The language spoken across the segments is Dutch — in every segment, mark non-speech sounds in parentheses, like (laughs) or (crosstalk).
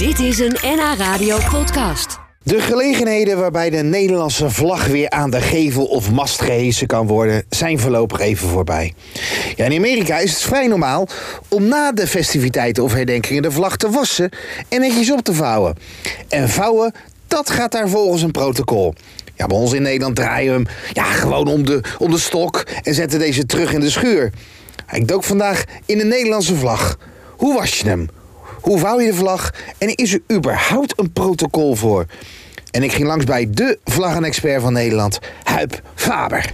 Dit is een NH Radio podcast. De gelegenheden waarbij de Nederlandse vlag weer aan de gevel of mast gehesen kan worden, zijn voorlopig even voorbij. In Amerika is het vrij normaal om na de festiviteiten of herdenkingen de vlag te wassen en netjes op te vouwen. En vouwen, dat gaat daar volgens een protocol. Ja, bij ons in Nederland draaien we hem ja, gewoon om de, om de stok en zetten deze terug in de schuur. Ik dook vandaag in de Nederlandse vlag. Hoe was je hem? Hoe vouw je de vlag? En is er überhaupt een protocol voor? En ik ging langs bij de vlaggenexpert van Nederland, Huip Faber.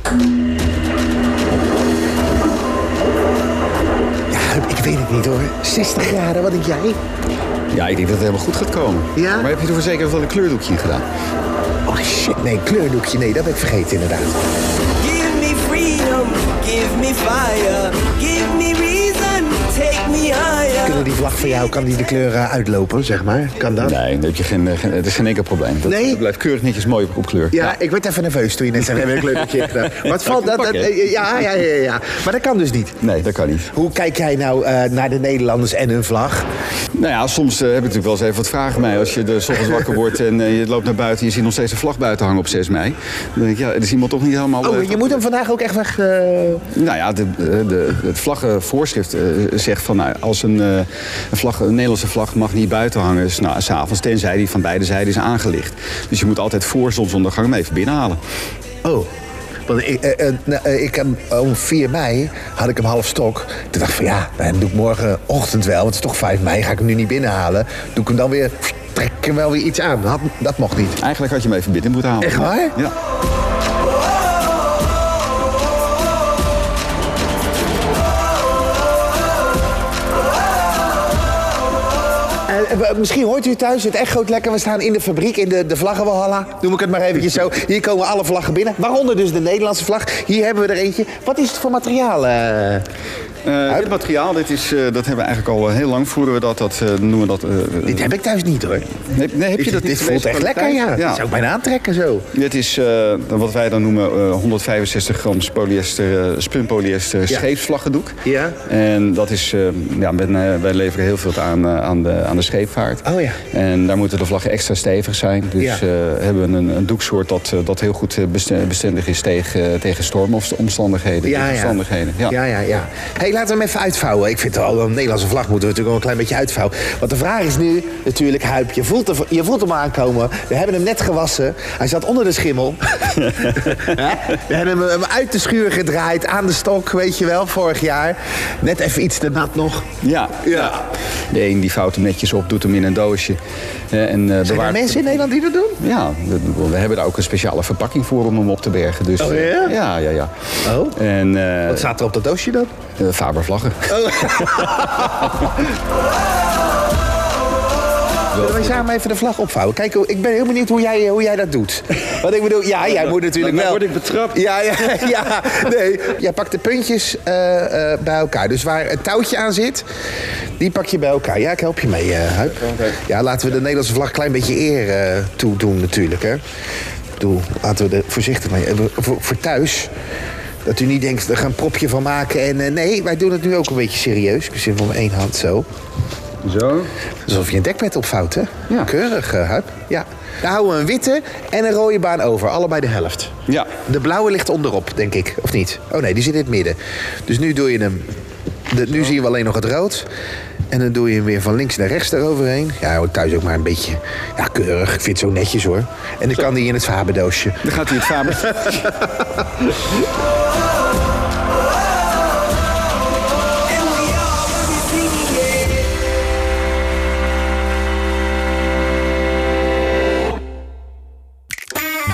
Ja, Huip, ik weet het niet hoor. 60 graden, wat denk jij? Ja, ik denk dat het helemaal goed gaat komen. Ja? Maar heb je er verzekerd wel een kleurdoekje in gedaan? Oh shit, nee, kleurdoekje, nee, dat heb ik vergeten inderdaad. Give me freedom, give me fire, give me reason. Kunnen die vlag van jou, kan die de kleuren uitlopen, zeg maar? Kan dat? Nee, heb je geen, eh, geen, het is geen enkel probleem. Dat, Nee? dat blijft keurig netjes mooi op, op kleur. Ja, ik werd even nerveus toen je net zei, we hebben een gedaan. (laughs) Wat valt dat? dat ja, ja, ja, ja. Maar dat kan dus niet. Nee, dat kan niet. Hoe kijk jij nou eh, naar de Nederlanders en hun vlag? Nou ja, soms eh, heb ik natuurlijk wel eens even wat vragen mij. Als je de ochtends wakker wordt en je loopt naar buiten... en je ziet nog steeds een vlag buiten hangen op 6 mei. Dan denk ik, ja, er is iemand toch niet helemaal... Oh, je moet hem vandaag ook echt weg... eh, Nou ja, de, de, de, het vlaggenvoorschrift eh, zegt van... Nou, als een, eh, een, vlag, een Nederlandse vlag mag niet buiten hangen... s- nou, s'avonds, tenzij die van beide zijden is aangelicht. Dus je moet altijd voor zonsondergang hem even binnenhalen. Oh. Want ik, eh, eh, nou, eh, ik heb, om 4 mei had ik hem half stok. Toen dacht ik van ja, dan doe ik morgenochtend wel. Want het is toch 5 mei, ga ik hem nu niet binnenhalen. Doe ik hem dan weer, trek ik hem wel weer iets aan. Dat, dat mocht niet. Eigenlijk had je hem even binnen moeten halen. Echt waar? Ja. Misschien hoort u thuis, het echoot lekker. We staan in de fabriek, in de, de vlaggenwalhalla. Noem ik het maar eventjes zo. Hier komen alle vlaggen binnen. Waaronder dus de Nederlandse vlag. Hier hebben we er eentje. Wat is het voor materiaal? Eh, dit materiaal, dit is, eh, dat hebben we eigenlijk al eh, heel lang voeren we dat. Dat noemen we dat. dit heb ik thuis niet hoor. nee, nee, heb je Dit, dat dit niet? voelt echt lekker, kwaliteit? ja. Dat zou ik bijna aantrekken zo. Dit is wat wij dan noemen eh, 165 gram polyester, spunpolyester scheepsvlaggendoek. Ja. En dat is, ja, eh, wij leveren heel veel aan, aan, de, aan de scheepvaart. Oh ja. En daar moeten de vlaggen extra stevig zijn. Dus Ja. hebben we een, een doeksoort dat, dat heel goed beste- bestendig is tegen, tegen stormomstandigheden. Ja, tegen ja. omstandigheden. Ja. Ja, ja, ja. hey, laten we hem even uitvouwen. Ik vind wel, een Nederlandse vlag moeten we natuurlijk wel een klein beetje uitvouwen. Want de vraag is nu natuurlijk, Huip, je voelt, er- je voelt hem aankomen. We hebben hem net gewassen. Hij zat onder de schimmel. (laughs) We hebben hem, hem uit de schuur gedraaid, aan de stok, weet je wel, vorig jaar. Net even iets te nat nog. Ja. Ja. De een die vouwt hem netjes op, doet hem in een doosje. en, eh, Zijn er mensen in Nederland die dat doen? Ja, we, we hebben daar ook een speciale verpakking voor om hem op te bergen. Dus, Oh, ja? eh, ja, ja, ja. Oh. En eh Wat staat er op dat doosje dan? Faber vlaggen. Zullen (laughs) wij samen even de vlag opvouwen? Kijk, ik ben heel benieuwd hoe jij, hoe jij dat doet. Want ik bedoel, ja, jij moet natuurlijk dan wel... word ik betrapt. Ja, ja, (laughs) ja. Nee, jij pakt de puntjes eh, eh, bij elkaar. Dus waar het touwtje aan zit, die pak je bij elkaar. Ja, ik help je mee, eh Huip. Ja, laten we de Nederlandse vlag een klein beetje eer eh, toedoen natuurlijk, hè. Ik bedoel, laten we er voorzichtig mee... Voor, voor thuis... Dat u niet denkt, er gaan een propje van maken. En eh, nee, wij doen het nu ook een beetje serieus. Ik zit van één hand zo. Zo. Alsof je een dekbed opvouwt, hè? Ja. Keurig, uh, Huip. Ja. Daar houden we een witte en een rode baan over. Allebei de helft. Ja. De blauwe ligt onderop, denk ik. Of niet? Oh nee, die zit in het midden. Dus nu doe je hem... De, nu zien we alleen nog het rood. En dan doe je hem weer van links naar rechts eroverheen. Ja, hoort thuis ook maar een beetje... Ja, keurig. Ik vind het zo netjes, hoor. En dan kan die in het Faberdoosje. Dan gaat hij het Faber. (laughs) (laughs)